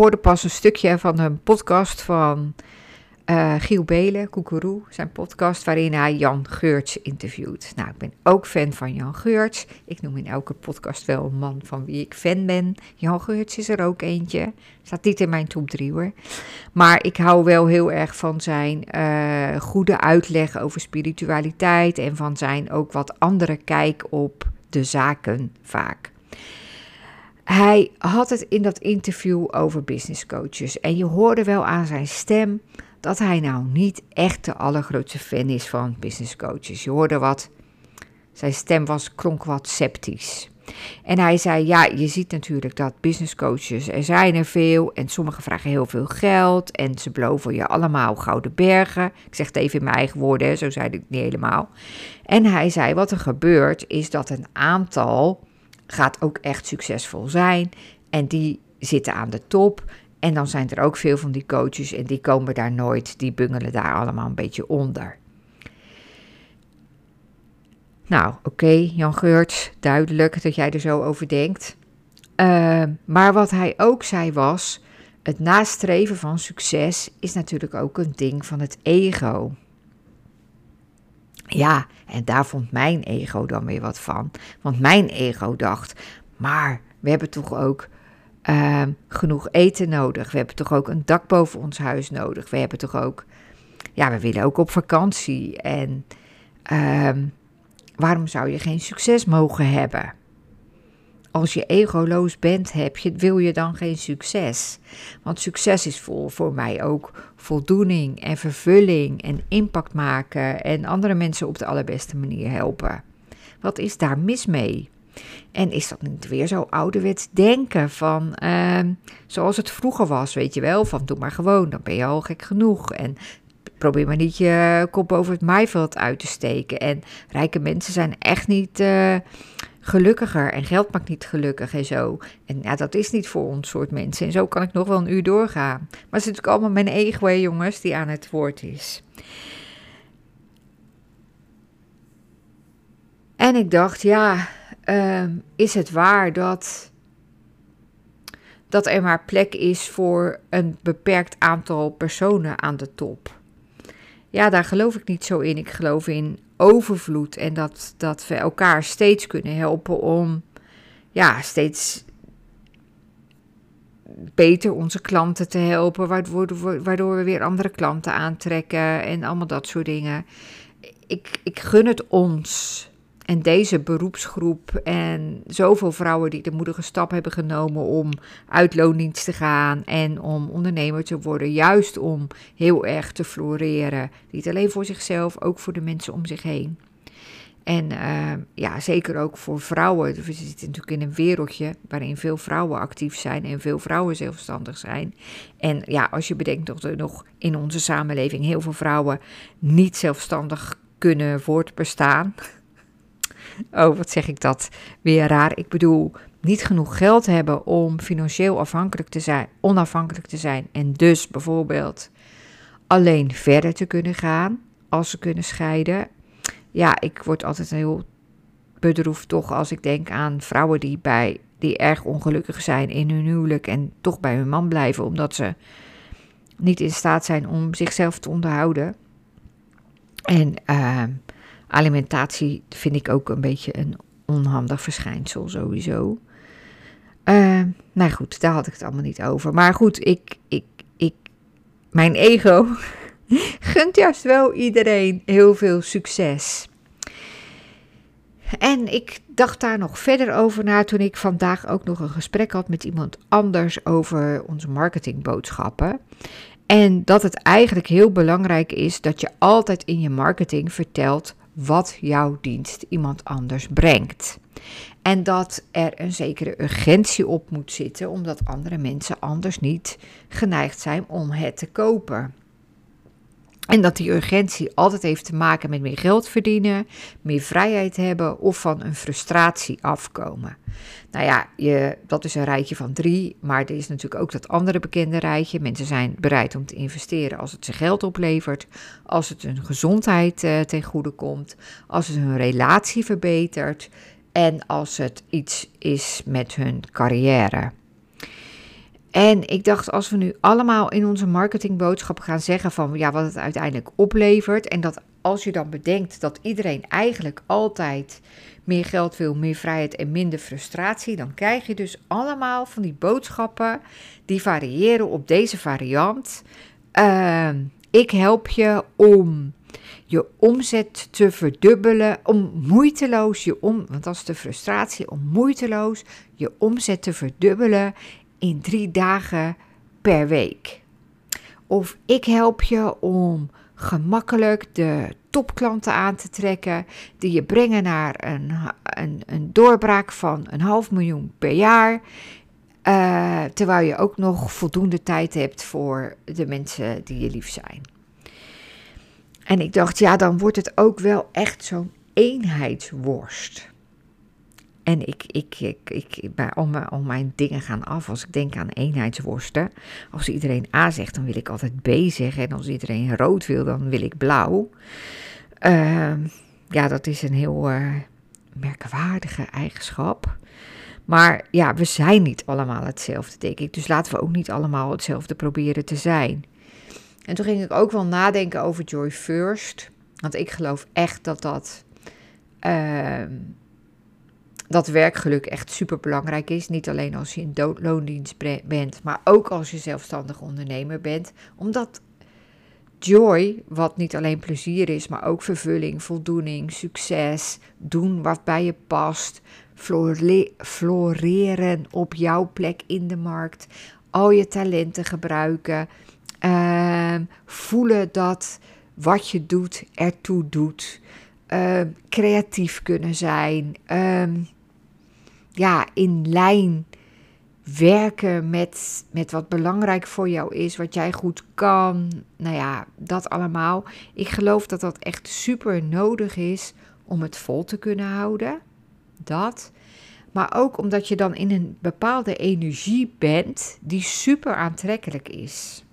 Hoorde pas een stukje van een podcast van uh, Giel Belen, Koekeroe, zijn podcast, waarin hij Jan Geurts interviewt. Nou, ik ben ook fan van Jan Geurts. Ik noem in elke podcast wel een man van wie ik fan ben. Jan Geurts is er ook eentje. Staat niet in mijn top 3 hoor. Maar ik hou wel heel erg van zijn uh, goede uitleg over spiritualiteit en van zijn ook wat andere kijk op de zaken vaak. Hij had het in dat interview over business coaches. En je hoorde wel aan zijn stem dat hij nou niet echt de allergrootste fan is van business coaches. Je hoorde wat, zijn stem was klonk wat sceptisch. En hij zei: Ja, je ziet natuurlijk dat business coaches, er zijn er veel en sommigen vragen heel veel geld en ze beloven je allemaal gouden bergen. Ik zeg het even in mijn eigen woorden, zo zei ik het niet helemaal. En hij zei: Wat er gebeurt is dat een aantal gaat ook echt succesvol zijn en die zitten aan de top. En dan zijn er ook veel van die coaches en die komen daar nooit, die bungelen daar allemaal een beetje onder. Nou, oké, Jan Geurts, duidelijk dat jij er zo over denkt. Uh, maar wat hij ook zei was: het nastreven van succes is natuurlijk ook een ding van het ego. Ja, en daar vond mijn ego dan weer wat van. Want mijn ego dacht: maar we hebben toch ook uh, genoeg eten nodig. We hebben toch ook een dak boven ons huis nodig. We hebben toch ook, ja, we willen ook op vakantie. En uh, waarom zou je geen succes mogen hebben? Als je egoloos bent, heb je, wil je dan geen succes? Want succes is voor, voor mij ook voldoening en vervulling en impact maken en andere mensen op de allerbeste manier helpen. Wat is daar mis mee? En is dat niet weer zo ouderwets denken van uh, zoals het vroeger was, weet je wel? Van doe maar gewoon, dan ben je al gek genoeg. En probeer maar niet je kop over het maaiveld uit te steken. En rijke mensen zijn echt niet uh, gelukkiger en geld maakt niet gelukkig en zo. En ja, dat is niet voor ons soort mensen. En zo kan ik nog wel een uur doorgaan. Maar het is natuurlijk allemaal mijn ego, jongens, die aan het woord is. En ik dacht, ja, uh, is het waar dat, dat er maar plek is voor een beperkt aantal personen aan de top? Ja, daar geloof ik niet zo in. Ik geloof in overvloed en dat, dat we elkaar steeds kunnen helpen om ja, steeds beter onze klanten te helpen, waardoor, waardoor we weer andere klanten aantrekken en allemaal dat soort dingen. Ik, ik gun het ons en deze beroepsgroep en zoveel vrouwen die de moedige stap hebben genomen om uit loondienst te gaan en om ondernemer te worden, juist om heel erg te floreren. Niet alleen voor zichzelf, ook voor de mensen om zich heen. En uh, ja, zeker ook voor vrouwen. We zitten natuurlijk in een wereldje waarin veel vrouwen actief zijn en veel vrouwen zelfstandig zijn. En ja, als je bedenkt dat er nog in onze samenleving heel veel vrouwen niet zelfstandig kunnen voortbestaan. Oh, wat zeg ik dat weer raar. Ik bedoel, niet genoeg geld hebben om financieel afhankelijk te zijn, onafhankelijk te zijn. En dus bijvoorbeeld alleen verder te kunnen gaan als ze kunnen scheiden. Ja, ik word altijd heel bedroefd toch als ik denk aan vrouwen die, bij, die erg ongelukkig zijn in hun huwelijk en toch bij hun man blijven omdat ze niet in staat zijn om zichzelf te onderhouden. En uh, Alimentatie vind ik ook een beetje een onhandig verschijnsel sowieso. Uh, nou goed, daar had ik het allemaal niet over. Maar goed, ik, ik, ik, mijn ego gunt juist wel iedereen heel veel succes. En ik dacht daar nog verder over na toen ik vandaag ook nog een gesprek had met iemand anders over onze marketingboodschappen. En dat het eigenlijk heel belangrijk is dat je altijd in je marketing vertelt wat jouw dienst iemand anders brengt. En dat er een zekere urgentie op moet zitten, omdat andere mensen anders niet geneigd zijn om het te kopen. En dat die urgentie altijd heeft te maken met meer geld verdienen, meer vrijheid hebben of van een frustratie afkomen. Nou ja, je, dat is een rijtje van drie, maar er is natuurlijk ook dat andere bekende rijtje. Mensen zijn bereid om te investeren als het ze geld oplevert, als het hun gezondheid uh, ten goede komt, als het hun relatie verbetert en als het iets is met hun carrière. En ik dacht, als we nu allemaal in onze marketingboodschap gaan zeggen van ja, wat het uiteindelijk oplevert. En dat als je dan bedenkt dat iedereen eigenlijk altijd meer geld wil, meer vrijheid en minder frustratie, dan krijg je dus allemaal van die boodschappen die variëren op deze variant. Ehm, ik help je om je omzet te verdubbelen, om moeiteloos je om, want dat is de frustratie, om moeiteloos je omzet te verdubbelen in drie dagen per week. Of ik help je om gemakkelijk de topklanten aan te trekken die je brengen naar een, een, een doorbraak van een half miljoen per jaar. Uh, terwijl je ook nog voldoende tijd hebt voor de mensen die je lief zijn. En ik dacht, ja, dan wordt het ook wel echt zo'n eenheidsworst. En ik, ik, ik, ik, bij al, mijn, mijn dingen gaan af als ik denk aan eenheidsworsten. Als iedereen A zegt, dan wil ik altijd B zeggen. En als iedereen rood wil, dan wil ik blauw. Uh, ja, dat is een heel uh, merkwaardige eigenschap. Maar ja, we zijn niet allemaal hetzelfde, denk ik. Dus laten we ook niet allemaal hetzelfde proberen te zijn. En toen ging ik ook wel nadenken over Joy First. Want ik geloof echt dat dat. Uh, dat werkgeluk echt super belangrijk is. Niet alleen als je in loondienst bent, maar ook als je zelfstandig ondernemer bent. Omdat joy, wat niet alleen plezier is, maar ook vervulling, voldoening, succes, doen wat bij je past, floreren op jouw plek in de markt, al je talenten gebruiken, uh, voelen dat wat je doet ertoe doet, uh, creatief kunnen zijn. Uh, ja, in lijn werken met, met wat belangrijk voor jou is, wat jij goed kan. Nou ja, dat allemaal. Ik geloof dat dat echt super nodig is om het vol te kunnen houden. Dat. Maar ook omdat je dan in een bepaalde energie bent die super aantrekkelijk is.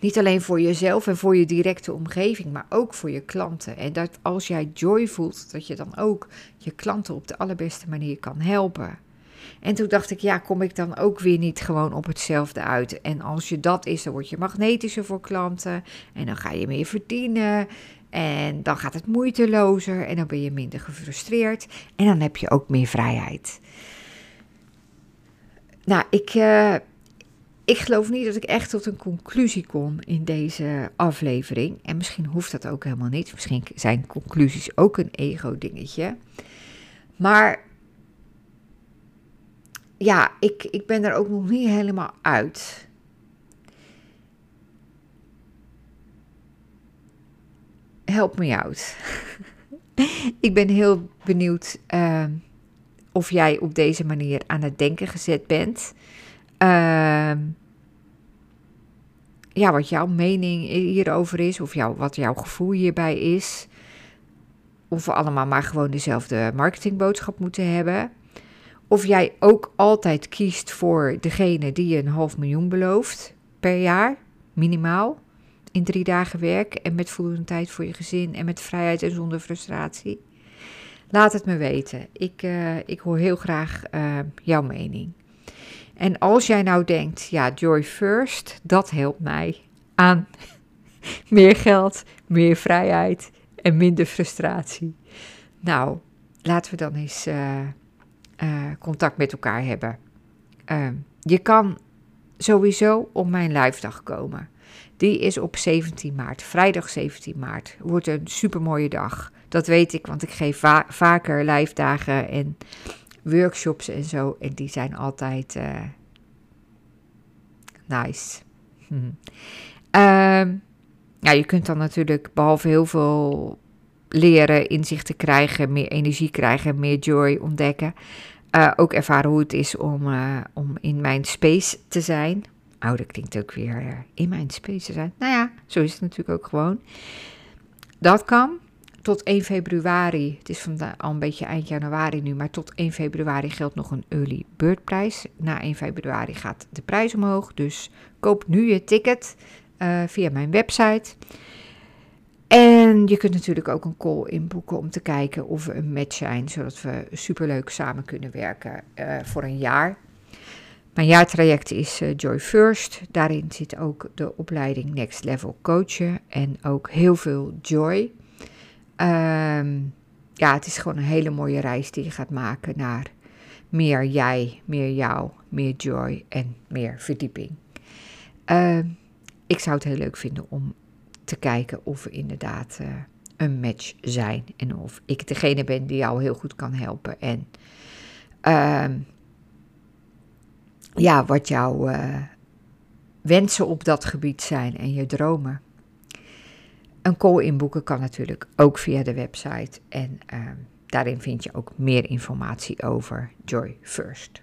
Niet alleen voor jezelf en voor je directe omgeving, maar ook voor je klanten. En dat als jij joy voelt, dat je dan ook je klanten op de allerbeste manier kan helpen. En toen dacht ik, ja, kom ik dan ook weer niet gewoon op hetzelfde uit? En als je dat is, dan word je magnetischer voor klanten en dan ga je meer verdienen. En dan gaat het moeitelozer en dan ben je minder gefrustreerd en dan heb je ook meer vrijheid. Nou, ik, uh, ik geloof niet dat ik echt tot een conclusie kom in deze aflevering. En misschien hoeft dat ook helemaal niet. Misschien zijn conclusies ook een ego-dingetje. Maar ja, ik, ik ben er ook nog niet helemaal uit. Help me out. ik ben heel benieuwd uh, of jij op deze manier aan het denken gezet bent. Uh, ja, wat jouw mening hierover is, of jou, wat jouw gevoel hierbij is. Of we allemaal maar gewoon dezelfde marketingboodschap moeten hebben. Of jij ook altijd kiest voor degene die je een half miljoen belooft per jaar, minimaal. In drie dagen werk en met voldoende tijd voor je gezin en met vrijheid en zonder frustratie. Laat het me weten. Ik, uh, ik hoor heel graag uh, jouw mening. En als jij nou denkt, ja, Joy First, dat helpt mij aan meer geld, meer vrijheid en minder frustratie. Nou, laten we dan eens uh, uh, contact met elkaar hebben. Uh, je kan sowieso op mijn live dag komen. Die is op 17 maart, vrijdag 17 maart. Wordt een supermooie dag. Dat weet ik, want ik geef va vaker live dagen en workshops en zo. En die zijn altijd uh, nice. Hm. Uh, ja, je kunt dan natuurlijk behalve heel veel leren, inzichten krijgen, meer energie krijgen, meer joy ontdekken. Uh, ook ervaren hoe het is om, uh, om in mijn space te zijn. Oh, dat klinkt ook weer in mijn space te zijn. Nou ja, zo is het natuurlijk ook gewoon. Dat kan tot 1 februari, het is vandaag al een beetje eind januari nu, maar tot 1 februari geldt nog een early bird prijs. Na 1 februari gaat de prijs omhoog, dus koop nu je ticket uh, via mijn website. En je kunt natuurlijk ook een call inboeken om te kijken of we een match zijn, zodat we superleuk samen kunnen werken uh, voor een jaar. Mijn jaartraject is uh, Joy First. Daarin zit ook de opleiding Next Level Coachen en ook heel veel joy. Ehm, ja, het is gewoon een hele mooie reis die je gaat maken naar meer jij, meer jou, meer joy en meer verdieping. Ehm, ik zou het heel leuk vinden om te kijken of we inderdaad uh, een match zijn en of ik degene ben die jou heel goed kan helpen en uh, ja, wat jouw uh, wensen op dat gebied zijn en je dromen. Een call inboeken kan natuurlijk ook via de website en uh, daarin vind je ook meer informatie over Joy First.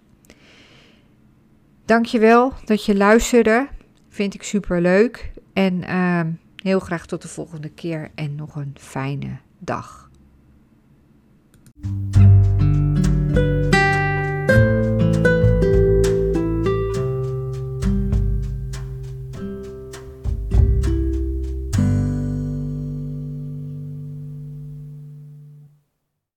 Dankjewel dat je luisterde. Vind ik super leuk. En uh, heel graag tot de volgende keer en nog een fijne dag.